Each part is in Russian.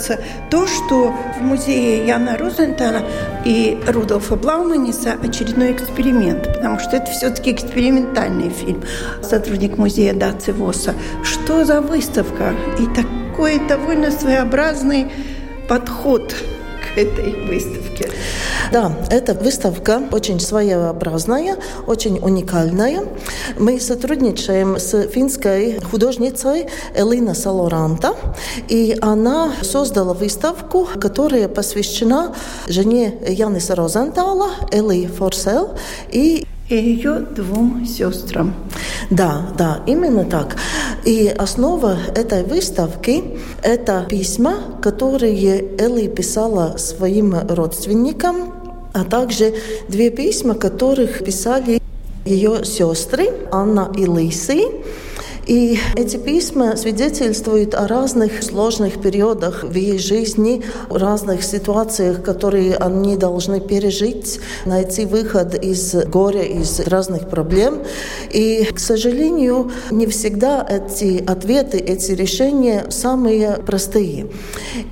Нравится то, что в музее Яна Розенталя и Рудolфа Блауманиса очередной эксперимент, потому что это все-таки экспериментальный фильм. Сотрудник музея Даци Воса. Что за выставка? И такой довольно своеобразный подход этой выставке. Да, эта выставка очень своеобразная, очень уникальная. Мы сотрудничаем с финской художницей Элина Салоранта, и она создала выставку, которая посвящена жене Яниса Розентала, Эли Форсел, и и ее двум сестрам. Да, да, именно так. И основа этой выставки – это письма, которые Элли писала своим родственникам а также две письма, которых писали ее сестры Анна и Лиси. И эти письма свидетельствуют о разных сложных периодах в ее жизни, разных ситуациях, которые они должны пережить, найти выход из горя, из разных проблем. И, к сожалению, не всегда эти ответы, эти решения самые простые.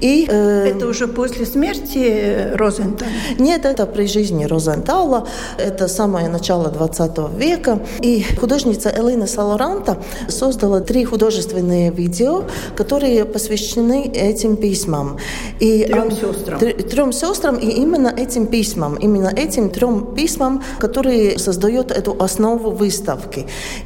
И, э, это уже после смерти Розентала? Нет, это при жизни Розентала. Это самое начало 20 века. И художница Элина Салоранта создала три художественные видео, которые посвящены этим письмам. И трем сестрам. Трем сестрам и именно этим письмам, именно этим трем письмам, которые создают эту основу выставки.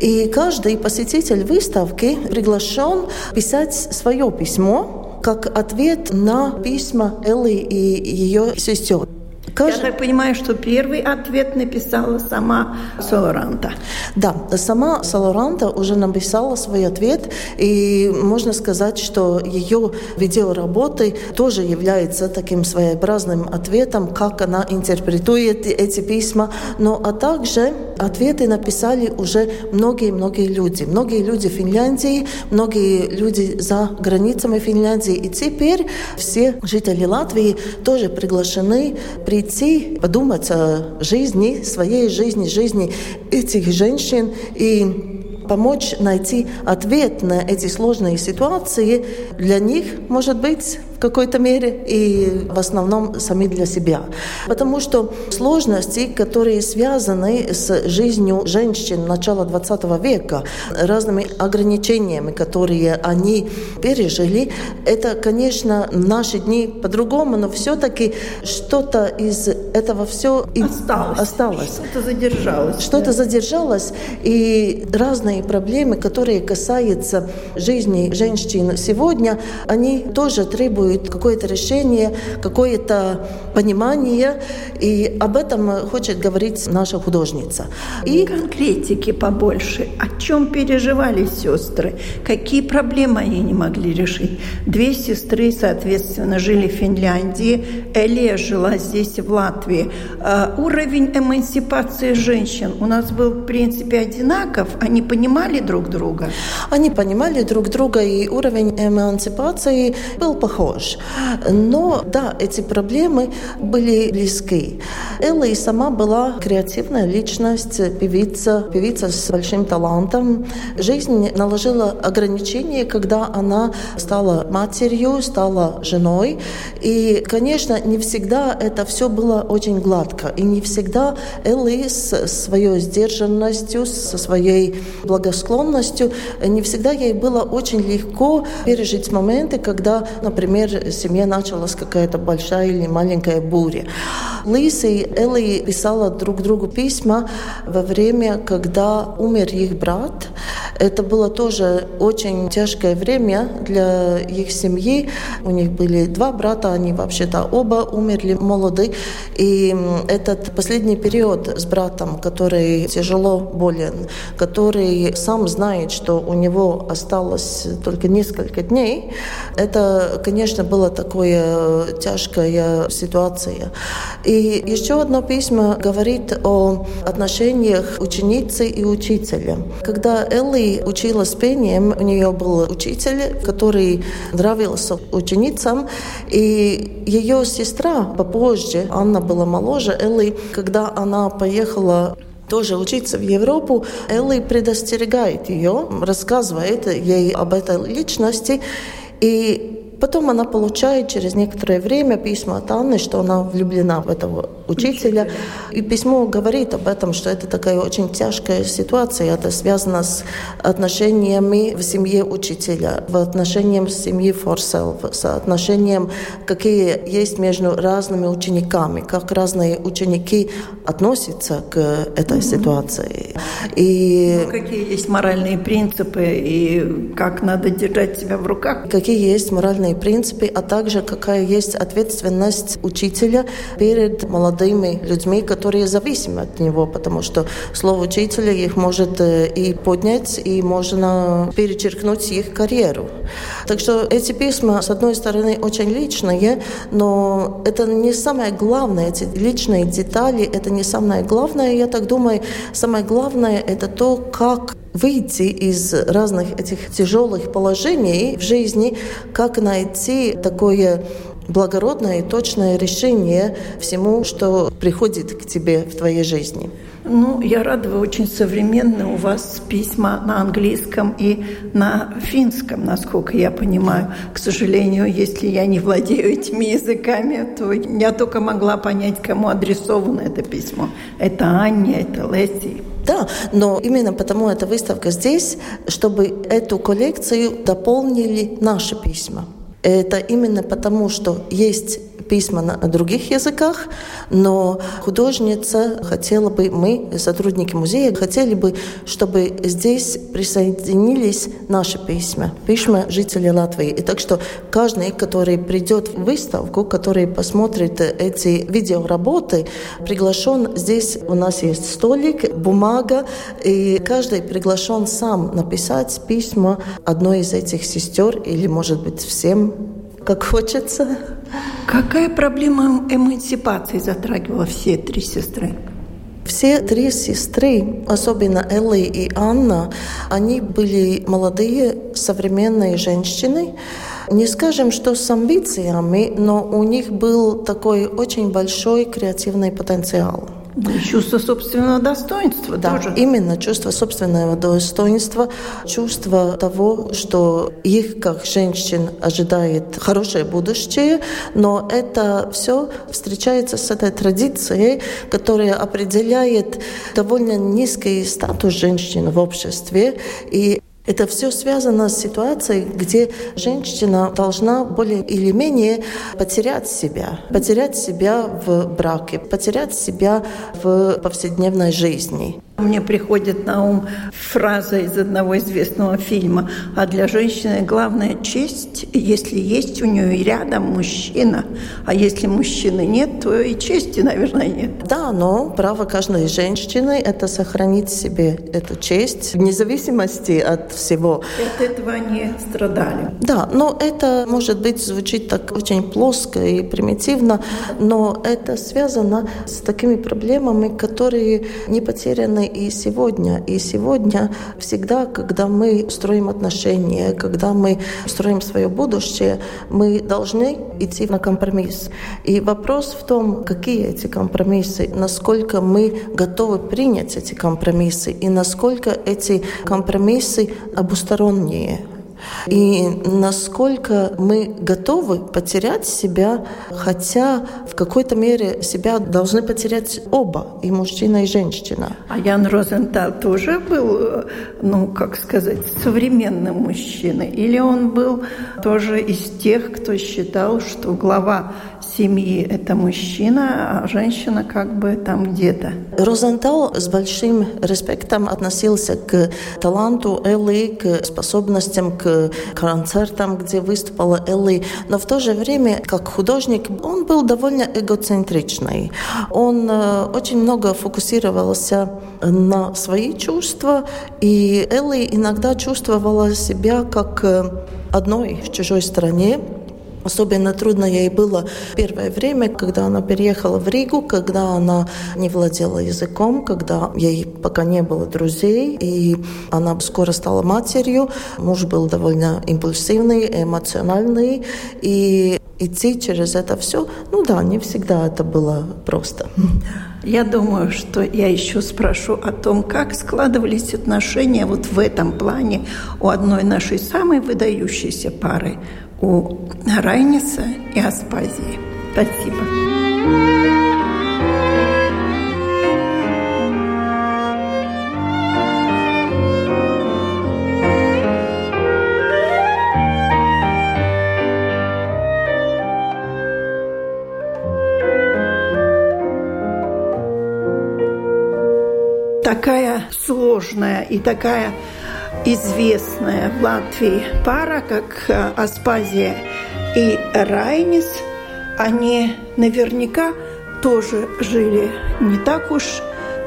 И каждый посетитель выставки приглашен писать свое письмо как ответ на письма Элли и ее сестер. Кажд... Я так понимаю, что первый ответ написала сама Солоранта. Да, сама Солоранта уже написала свой ответ, и можно сказать, что ее видеоработы тоже являются таким своеобразным ответом, как она интерпретует эти письма, но а также ответы написали уже многие-многие люди. Многие люди Финляндии, многие люди за границами Финляндии, и теперь все жители Латвии тоже приглашены при прийти, подумать о жизни, своей жизни, жизни этих женщин и помочь найти ответ на эти сложные ситуации для них, может быть, какой-то мере и в основном сами для себя. Потому что сложности, которые связаны с жизнью женщин начала 20 века, разными ограничениями, которые они пережили, это, конечно, наши дни по-другому, но все-таки что-то из этого все осталось. осталось. Что-то задержалось. Что-то да. задержалось, и разные проблемы, которые касаются жизни женщин сегодня, они тоже требуют требует какое-то решение, какое-то понимание, и об этом хочет говорить наша художница. И конкретики побольше. О чем переживали сестры? Какие проблемы они не могли решить? Две сестры, соответственно, жили в Финляндии, Элия жила здесь, в Латвии. А, уровень эмансипации женщин у нас был, в принципе, одинаков. Они понимали друг друга? Они понимали друг друга, и уровень эмансипации был похож помощь. Но да, эти проблемы были близки. Элла и сама была креативная личность, певица, певица с большим талантом. Жизнь наложила ограничения, когда она стала матерью, стала женой. И, конечно, не всегда это все было очень гладко. И не всегда Элли с своей сдержанностью, со своей благосклонностью, не всегда ей было очень легко пережить моменты, когда, например, в семье началась какая-то большая или маленькая буря. Лиса и Элли писала друг другу письма во время, когда умер их брат. Это было тоже очень тяжкое время для их семьи. У них были два брата, они вообще-то оба умерли молоды. И этот последний период с братом, который тяжело болен, который сам знает, что у него осталось только несколько дней, это, конечно, была такая тяжкая ситуация. И еще одно письмо говорит о отношениях ученицы и учителя. Когда Элли училась пением, у нее был учитель, который нравился ученицам, и ее сестра попозже, Анна была моложе Элли, когда она поехала тоже учиться в Европу, Элли предостерегает ее, рассказывает ей об этой личности, и Потом она получает через некоторое время письма от Анны, что она влюблена в этого учителя. И письмо говорит об этом, что это такая очень тяжкая ситуация. Это связано с отношениями в семье учителя, в отношениях с семьей Форсел, с отношением, какие есть между разными учениками, как разные ученики относятся к этой mm-hmm. ситуации. И ну, какие есть моральные принципы и как надо держать себя в руках? Какие есть моральные моральные принципы, а также какая есть ответственность учителя перед молодыми людьми, которые зависимы от него, потому что слово учителя их может э, и поднять, и можно перечеркнуть их карьеру. Так что эти письма, с одной стороны, очень личные, но это не самое главное, эти личные детали, это не самое главное, я так думаю, самое главное это то, как выйти из разных этих тяжелых положений в жизни, как найти такое благородное и точное решение всему, что приходит к тебе в твоей жизни. Ну, я рада, вы очень современные. У вас письма на английском и на финском, насколько я понимаю. К сожалению, если я не владею этими языками, то я только могла понять, кому адресовано это письмо. Это Анне, это Леси. Да, но именно потому эта выставка здесь, чтобы эту коллекцию дополнили наши письма. Это именно потому, что есть письма на других языках, но художница хотела бы, мы, сотрудники музея, хотели бы, чтобы здесь присоединились наши письма, письма жителей Латвии. И так что каждый, который придет в выставку, который посмотрит эти видеоработы, приглашен здесь, у нас есть столик, бумага, и каждый приглашен сам написать письма одной из этих сестер или, может быть, всем как хочется. Какая проблема эмансипации затрагивала все три сестры? Все три сестры, особенно Элли и Анна, они были молодые современные женщины. Не скажем, что с амбициями, но у них был такой очень большой креативный потенциал. Чувство собственного достоинства да, тоже. Именно чувство собственного достоинства, чувство того, что их, как женщин, ожидает хорошее будущее, но это все встречается с этой традицией, которая определяет довольно низкий статус женщин в обществе. И это все связано с ситуацией, где женщина должна более или менее потерять себя, потерять себя в браке, потерять себя в повседневной жизни. Мне приходит на ум фраза из одного известного фильма. А для женщины главная честь, если есть у нее и рядом мужчина. А если мужчины нет, то и чести, наверное, нет. Да, но право каждой женщины – это сохранить себе эту честь вне зависимости от всего. От этого они страдали. Да, но это, может быть, звучит так очень плоско и примитивно, но это связано с такими проблемами, которые не потеряны и сегодня. И сегодня всегда, когда мы строим отношения, когда мы строим свое будущее, мы должны идти на компромисс. И вопрос в том, какие эти компромиссы, насколько мы готовы принять эти компромиссы и насколько эти компромиссы обусторонние. И насколько мы готовы потерять себя, хотя в какой-то мере себя должны потерять оба, и мужчина, и женщина. А Ян Розенталь тоже был, ну, как сказать, современным мужчиной? Или он был тоже из тех, кто считал, что глава семьи – это мужчина, а женщина как бы там где-то. Розентал с большим респектом относился к таланту Элли, к способностям, к концертам, где выступала Элли. Но в то же время, как художник, он был довольно эгоцентричный. Он э, очень много фокусировался на свои чувства, и Элли иногда чувствовала себя как э, одной в чужой стране, Особенно трудно ей было первое время, когда она переехала в Ригу, когда она не владела языком, когда ей пока не было друзей, и она скоро стала матерью. Муж был довольно импульсивный, эмоциональный, и идти через это все, ну да, не всегда это было просто. Я думаю, что я еще спрошу о том, как складывались отношения вот в этом плане у одной нашей самой выдающейся пары, у Райниса и Аспазии. Спасибо. такая сложная и такая известная в Латвии пара, как э, Аспазия и Райнис, они наверняка тоже жили не так уж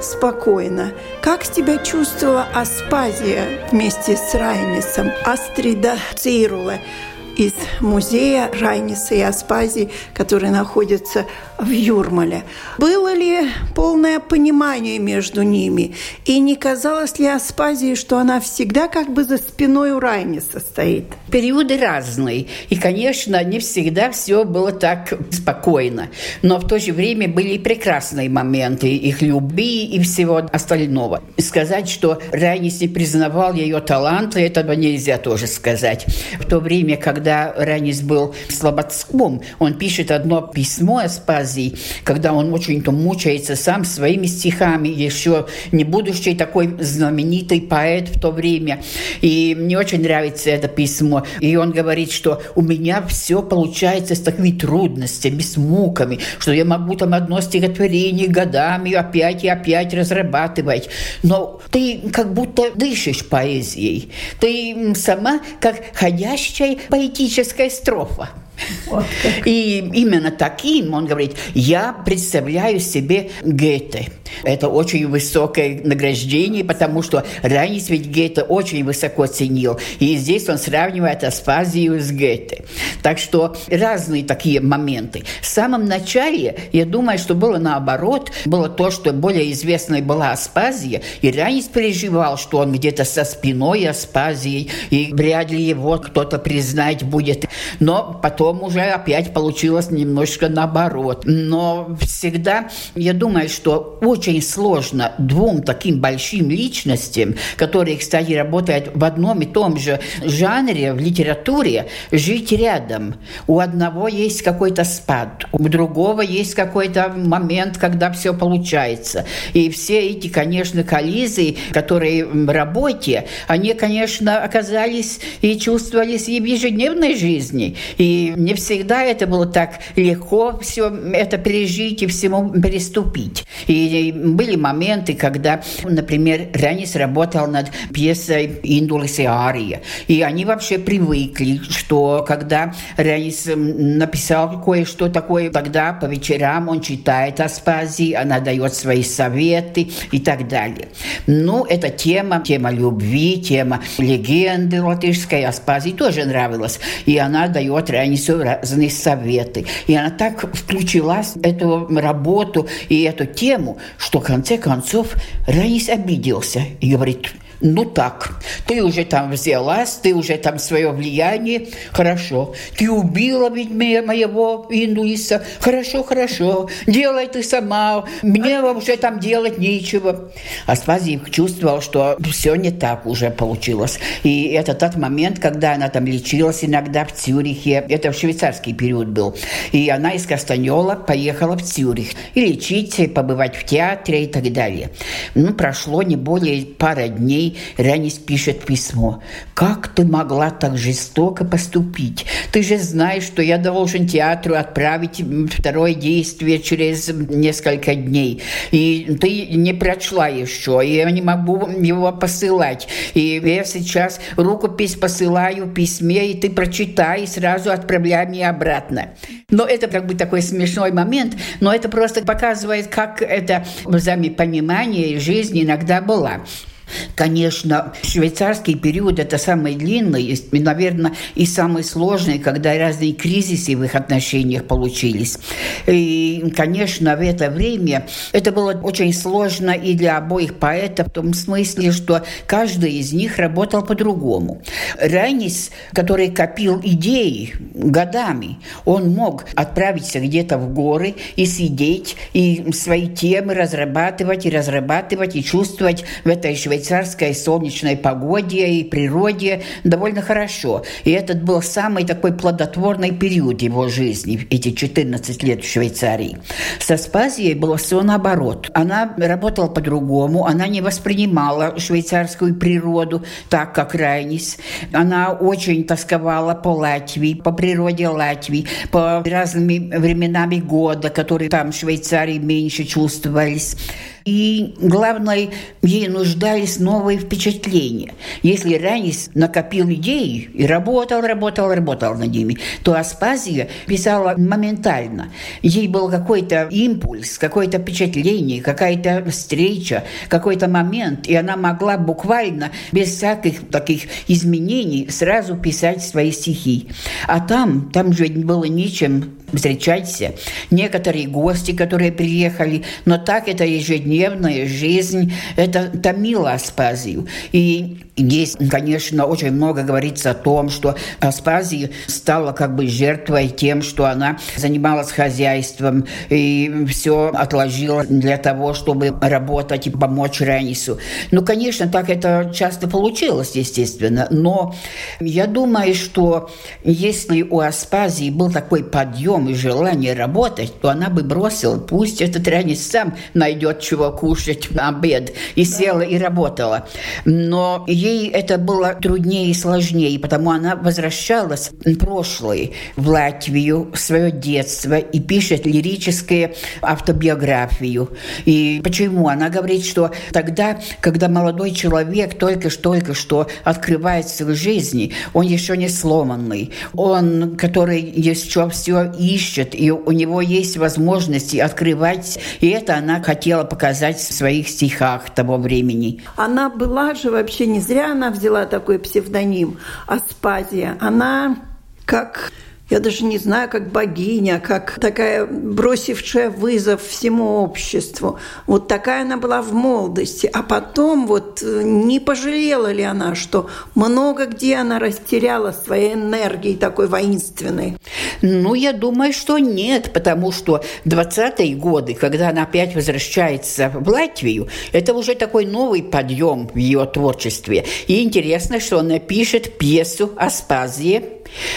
спокойно. Как тебя чувствовала Аспазия вместе с Райнисом, Астрида Цируле? из музея Райниса и Аспазии, который находится в Юрмале. Было ли полное понимание между ними? И не казалось ли Аспазии, что она всегда как бы за спиной у Райниса стоит? Периоды разные. И, конечно, не всегда все было так спокойно. Но в то же время были и прекрасные моменты их любви и всего остального. Сказать, что Райнис не признавал ее таланты, этого нельзя тоже сказать. В то время, когда Ранис был слободском, он пишет одно письмо Аспазии, когда он очень-то мучается сам своими стихами, еще не будущий такой знаменитый поэт в то время. И мне очень нравится это письмо. И он говорит, что у меня все получается с такими трудностями, с муками, что я могу там одно стихотворение годами опять и опять разрабатывать. Но ты как будто дышишь поэзией. Ты сама как ходящая поэтическая строфа. И именно таким, он говорит, я представляю себе Гете. Это очень высокое награждение, потому что Ранис ведь Гете очень высоко ценил. И здесь он сравнивает Аспазию с Гете. Так что разные такие моменты. В самом начале, я думаю, что было наоборот. Было то, что более известной была Аспазия, и Ранис переживал, что он где-то со спиной Аспазии, и вряд ли его кто-то признать будет. Но потом потом уже опять получилось немножко наоборот. Но всегда, я думаю, что очень сложно двум таким большим личностям, которые, кстати, работают в одном и том же жанре, в литературе, жить рядом. У одного есть какой-то спад, у другого есть какой-то момент, когда все получается. И все эти, конечно, коллизии, которые в работе, они, конечно, оказались и чувствовались и в ежедневной жизни. И не всегда это было так легко все это пережить и всему переступить. И были моменты, когда, например, Ранис работал над пьесой «Индулис и Ария». И они вообще привыкли, что когда Ранис написал кое-что такое, тогда по вечерам он читает Аспазии, она дает свои советы и так далее. Ну, эта тема, тема любви, тема легенды латышской Аспазии тоже нравилась. И она дает Ранису все разные советы. И она так включилась в эту работу и эту тему, что в конце концов Раис обиделся и говорит, ну так, ты уже там взялась, ты уже там свое влияние, хорошо. Ты убила ведь моего Индуиса, хорошо, хорошо, делай ты сама, мне уже там делать нечего. Аспазий чувствовал, что все не так уже получилось. И это тот момент, когда она там лечилась иногда в Цюрихе, это в швейцарский период был. И она из Кастаньола поехала в Цюрих и лечить, и побывать в театре и так далее. Ну, прошло не более пары дней, ей Ранис пишет письмо. «Как ты могла так жестоко поступить? Ты же знаешь, что я должен театру отправить второе действие через несколько дней. И ты не прочла еще, и я не могу его посылать. И я сейчас рукопись посылаю письме, и ты прочитай, и сразу отправляй мне обратно». Но это как бы такой смешной момент, но это просто показывает, как это взаимопонимание жизни иногда была. Конечно, швейцарский период – это самый длинный и, наверное, и самый сложный, когда разные кризисы в их отношениях получились. И, конечно, в это время это было очень сложно и для обоих поэтов в том смысле, что каждый из них работал по-другому. Райнис, который копил идеи годами, он мог отправиться где-то в горы и сидеть, и свои темы разрабатывать, и разрабатывать, и чувствовать в этой швейцарской швейцарской солнечной погоде и природе довольно хорошо. И этот был самый такой плодотворный период его жизни, эти 14 лет в Швейцарии. С Аспазией было все наоборот. Она работала по-другому, она не воспринимала швейцарскую природу так, как Райнис. Она очень тосковала по Латвии, по природе Латвии, по разными временами года, которые там в Швейцарии меньше чувствовались. И, главное, ей нуждались новые впечатления. Если Ранис накопил идеи и работал, работал, работал над ними, то Аспазия писала моментально. Ей был какой-то импульс, какое-то впечатление, какая-то встреча, какой-то момент, и она могла буквально без всяких таких изменений сразу писать свои стихи. А там, там же было нечем встречаться. Некоторые гости, которые приехали, но так это ежедневная жизнь, это томило Аспазию. И Здесь, конечно, очень много говорится о том, что Аспазия стала как бы жертвой тем, что она занималась хозяйством и все отложила для того, чтобы работать и помочь Ранису. Ну, конечно, так это часто получилось, естественно, но я думаю, что если у Аспазии был такой подъем и желание работать, то она бы бросила, пусть этот Ранис сам найдет чего кушать на обед, и села и работала. Но ей это было труднее и сложнее, потому она возвращалась в прошлое, в Латвию, в свое детство и пишет лирическую автобиографию. И почему? Она говорит, что тогда, когда молодой человек только-только что открывает свою жизнь, он еще не сломанный, он, который еще все ищет, и у него есть возможности открывать, и это она хотела показать в своих стихах того времени. Она была же вообще не зря она взяла такой псевдоним Аспазия. Она как я даже не знаю, как богиня, как такая бросившая вызов всему обществу. Вот такая она была в молодости. А потом вот э, не пожалела ли она, что много где она растеряла своей энергии такой воинственной? Ну, я думаю, что нет, потому что 20-е годы, когда она опять возвращается в Латвию, это уже такой новый подъем в ее творчестве. И интересно, что она пишет пьесу Спазии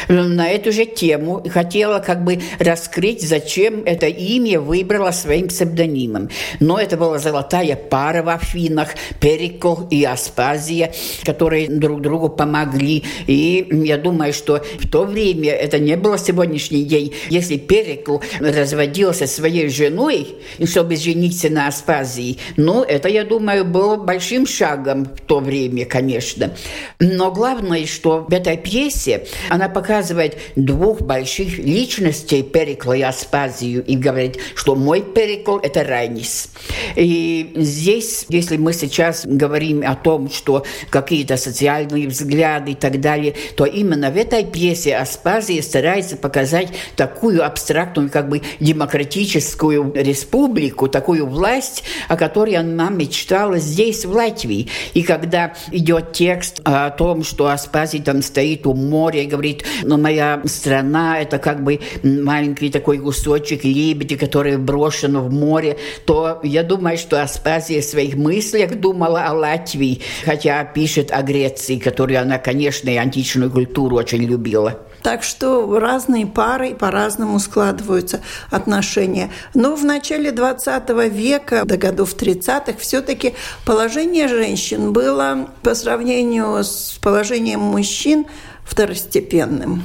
на эту же тему хотела как бы раскрыть, зачем это имя выбрала своим псевдонимом. Но это была золотая пара в Афинах, Перикл и Аспазия, которые друг другу помогли. И я думаю, что в то время это не было сегодняшний день. Если Перикл разводился своей женой, чтобы жениться на Аспазии, ну, это, я думаю, было большим шагом в то время, конечно. Но главное, что в этой пьесе она показывает двух больших личностей Перикла и Аспазию и говорит, что мой Перикл – это Райнис. И здесь, если мы сейчас говорим о том, что какие-то социальные взгляды и так далее, то именно в этой пьесе Аспазия старается показать такую абстрактную, как бы демократическую республику, такую власть, о которой она мечтала здесь, в Латвии. И когда идет текст о том, что Аспазий там стоит у моря и говорит, говорит, но моя страна – это как бы маленький такой кусочек лебеди, который брошен в море, то я думаю, что Аспазия в своих мыслях думала о Латвии, хотя пишет о Греции, которую она, конечно, и античную культуру очень любила. Так что разные пары по-разному складываются отношения. Но в начале 20 века, до годов 30-х, все-таки положение женщин было по сравнению с положением мужчин второстепенным.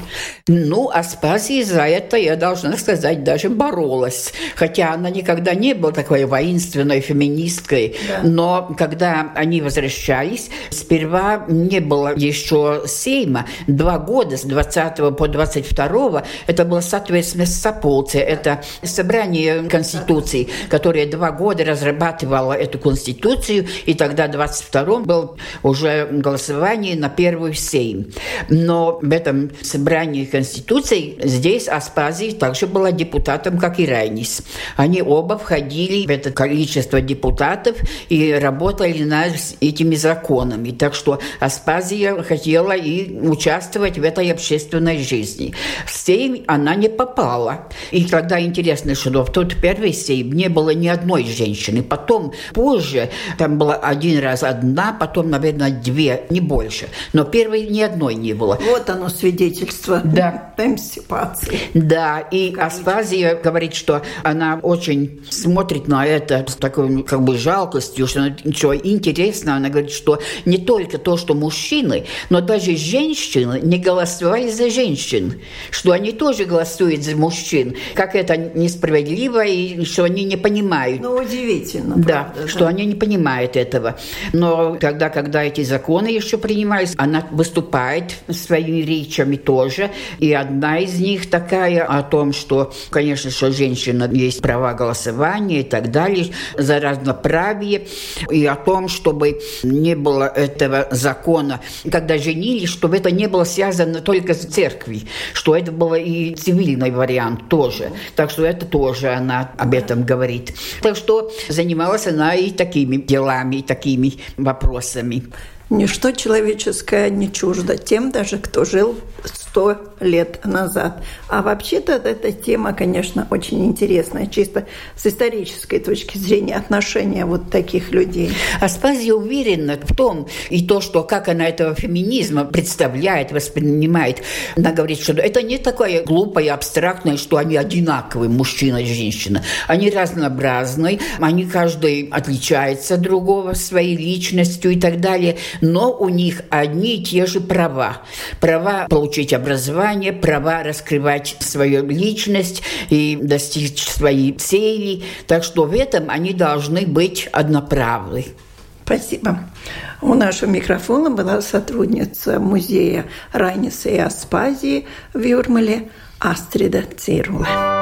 Ну, Аспазия за это, я должна сказать, даже боролась. Хотя она никогда не была такой воинственной феминисткой. Да. Но когда они возвращались, сперва не было еще Сейма. Два года, с 20 по 22, это было, соответственно, Саполция. Это собрание Конституции, которое два года разрабатывало эту Конституцию. И тогда 22 был уже голосование на первую Сейм. Но но в этом собрании Конституции здесь Аспазий также была депутатом, как и Райнис. Они оба входили в это количество депутатов и работали над этими законами. Так что Аспазия хотела и участвовать в этой общественной жизни. В Сейм она не попала. И тогда интересно, что в тот первый Сейм не было ни одной женщины. Потом, позже, там была один раз одна, потом, наверное, две, не больше. Но первой ни одной не было. Вот оно свидетельство да. эмансипации. Да, и Аспазия говорит, что она очень смотрит на это с такой как бы жалкостью, что ничего интересного. Она говорит, что не только то, что мужчины, но даже женщины не голосовали за женщин, что они тоже голосуют за мужчин. Как это несправедливо и что они не понимают. Ну, удивительно. Да, правда, что да. они не понимают этого. Но когда, когда эти законы еще принимались, она выступает с своими речами тоже. И одна из них такая о том, что, конечно, что женщина есть права голосования и так далее, за равноправие, и о том, чтобы не было этого закона, когда женились, чтобы это не было связано только с церковью, что это был и цивильный вариант тоже. Так что это тоже она об этом говорит. Так что занималась она и такими делами, и такими вопросами. Ничто человеческое не чуждо тем даже, кто жил сто лет назад. А вообще-то эта тема, конечно, очень интересная, чисто с исторической точки зрения отношения вот таких людей. Аспазия уверена в том, и то, что как она этого феминизма представляет, воспринимает, она говорит, что это не такое глупое, абстрактное, что они одинаковые, мужчина и женщина. Они разнообразны, они каждый отличается от другого своей личностью и так далее но у них одни и те же права. Права получить образование, права раскрывать свою личность и достичь своей цели. Так что в этом они должны быть одноправны. Спасибо. У нашего микрофона была сотрудница музея Райниса и Аспазии в Юрмале Астрида Цирула.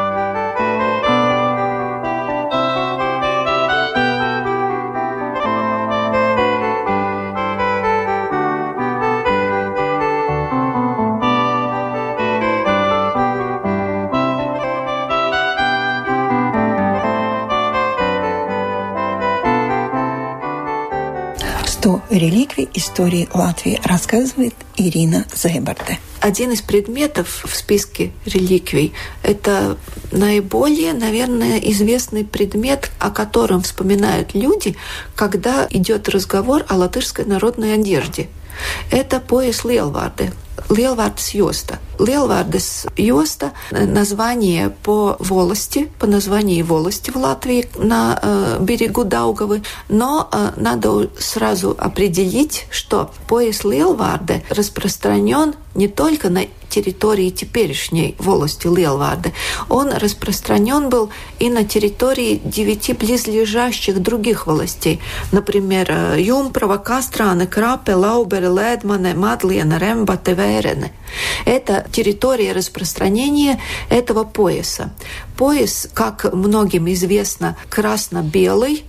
Реликвий истории Латвии рассказывает Ирина Зайбарде. Один из предметов в списке реликвий – это наиболее, наверное, известный предмет, о котором вспоминают люди, когда идет разговор о латышской народной одежде. Это пояс Лелварды, Lielvārdas josta. Lielvārdas josta – название по волости, по названию волости в Латвии на э, берегу Даугавы, но э, надо сразу определить, что пояс Lielvārde распространен не только на территории теперешней волости Лелварды. Он распространен был и на территории девяти близлежащих других властей, например, э, Юмпрова, Кастраны, Крапе, Лаубере, Ледмане, Мадлена, Ремба, Теверене. Это территория распространения этого пояса. Пояс, как многим известно, красно-белый,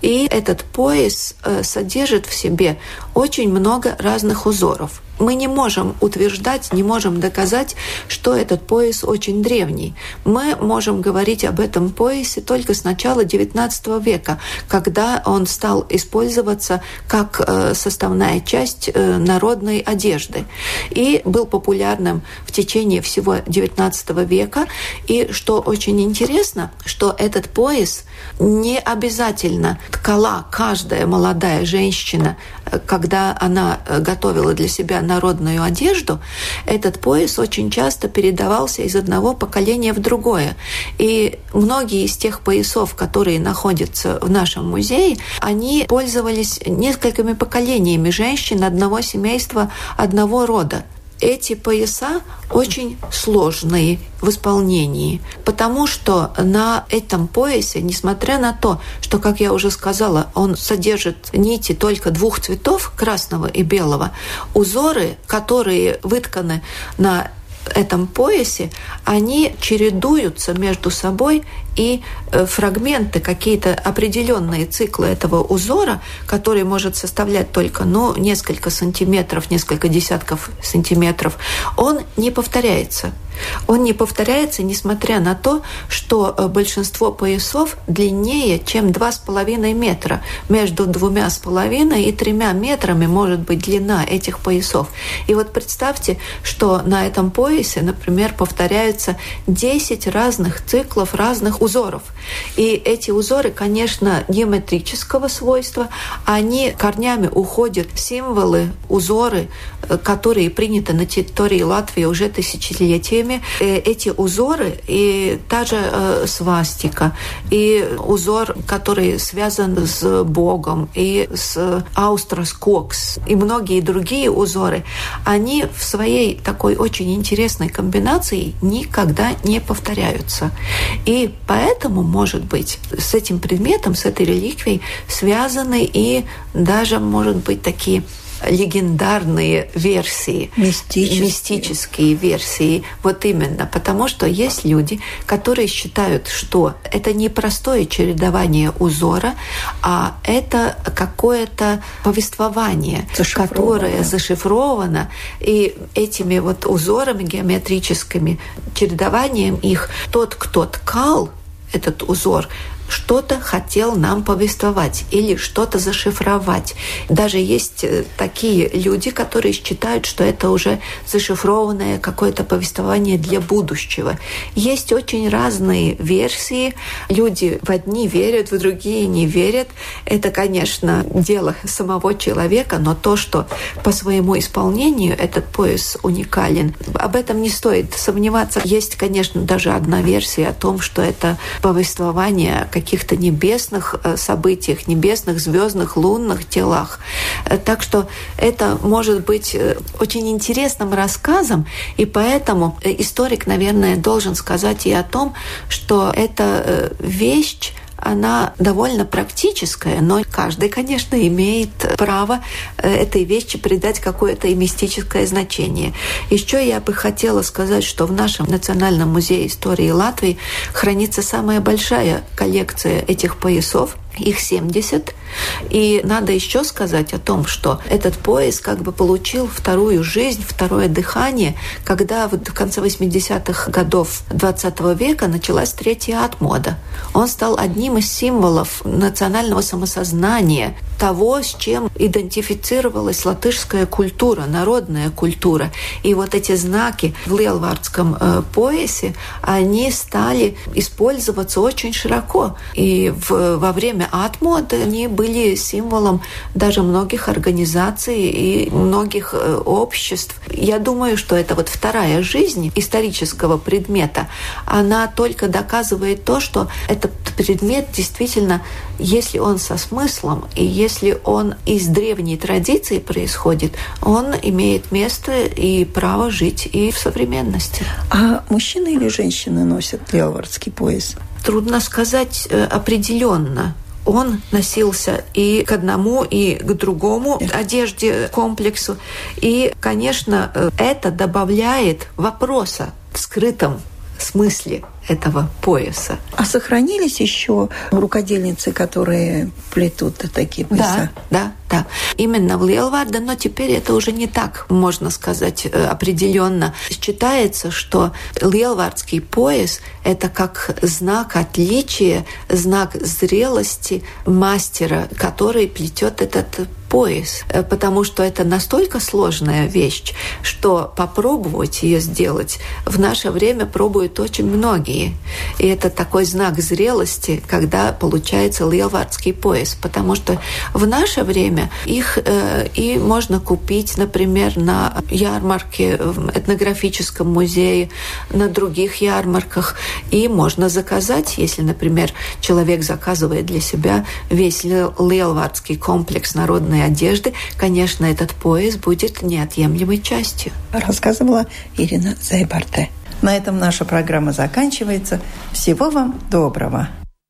и этот пояс э, содержит в себе очень много разных узоров мы не можем утверждать, не можем доказать, что этот пояс очень древний. Мы можем говорить об этом поясе только с начала XIX века, когда он стал использоваться как э, составная часть э, народной одежды и был популярным в течение всего XIX века. И что очень интересно, что этот пояс не обязательно ткала каждая молодая женщина, э, когда когда она э, готовила для себя народную одежду, этот пояс очень часто передавался из одного поколения в другое. И многие из тех поясов, которые находятся в нашем музее, они пользовались несколькими поколениями женщин одного семейства, одного рода эти пояса очень сложные в исполнении, потому что на этом поясе, несмотря на то, что, как я уже сказала, он содержит нити только двух цветов, красного и белого, узоры, которые вытканы на этом поясе, они чередуются между собой, и э, фрагменты, какие-то определенные циклы этого узора, который может составлять только ну, несколько сантиметров, несколько десятков сантиметров, он не повторяется. Он не повторяется, несмотря на то, что э, большинство поясов длиннее, чем 2,5 метра. Между двумя с половиной и тремя метрами может быть длина этих поясов. И вот представьте, что на этом поясе, например, повторяются 10 разных циклов разных узоров. И эти узоры, конечно, геометрического свойства, они корнями уходят символы, узоры, э, которые приняты на территории Латвии уже тысячелетиями время э, эти узоры, и та же э, свастика, и узор, который связан с Богом, и с Аустрас Кокс, и многие другие узоры, они в своей такой очень интересной комбинации никогда не повторяются. И поэтому, может быть, с этим предметом, с этой реликвией связаны и даже, может быть, такие легендарные версии, мистические. мистические версии. Вот именно, потому что есть люди, которые считают, что это не простое чередование узора, а это какое-то повествование, которое зашифровано, и этими вот узорами геометрическими, чередованием их, тот, кто ткал этот узор, что-то хотел нам повествовать или что-то зашифровать. Даже есть э, такие люди, которые считают, что это уже зашифрованное какое-то повествование для будущего. Есть очень разные версии. Люди в одни верят, в другие не верят. Это, конечно, дело самого человека, но то, что по своему исполнению этот пояс уникален, об этом не стоит сомневаться. Есть, конечно, даже одна версия о том, что это повествование каких-то небесных э, событиях, небесных, звездных, лунных телах. Э, так что это может быть э, очень интересным рассказом, и поэтому историк, наверное, должен сказать и о том, что эта вещь она довольно практическая, но каждый, конечно, имеет право этой вещи придать какое-то и мистическое значение. Еще я бы хотела сказать, что в нашем Национальном музее истории Латвии хранится самая большая коллекция этих поясов – их 70. И надо еще сказать о том, что этот пояс как бы получил вторую жизнь, второе дыхание, когда в конце 80-х годов 20 века началась третья отмода. Он стал одним из символов национального самосознания, того, с чем идентифицировалась латышская культура, народная культура. И вот эти знаки в Лелвардском э, поясе, они стали использоваться очень широко. И в, во время Атмод они были символом даже многих организаций и многих э, обществ. Я думаю, что это вот вторая жизнь исторического предмета, она только доказывает то, что этот предмет действительно, если он со смыслом и если он из древней традиции происходит, он имеет место и право жить и в современности. А мужчины или женщины носят леовардский пояс? Трудно сказать э, определенно он носился и к одному, и к другому одежде комплексу. И, конечно, э, это добавляет вопроса в скрытом смысле этого пояса. А сохранились еще рукодельницы, которые плетут такие пояса? Да, да, да. Именно в Лелварде, но теперь это уже не так, можно сказать, э, определенно. Считается, что лелвардский пояс – это как знак отличия, знак зрелости мастера, который плетет этот пояс, э, потому что это настолько сложная вещь, что попробовать ее сделать в наше время пробуют очень многие. И это такой знак зрелости, когда получается лилвардский пояс, потому что в наше время их э, и можно купить, например, на ярмарке в этнографическом музее, на других ярмарках, и можно заказать, если, например, человек заказывает для себя весь лилвардский комплекс народной одежды, конечно, этот пояс будет неотъемлемой частью. Рассказывала Ирина Зайбарте. На этом наша программа заканчивается. Всего вам доброго.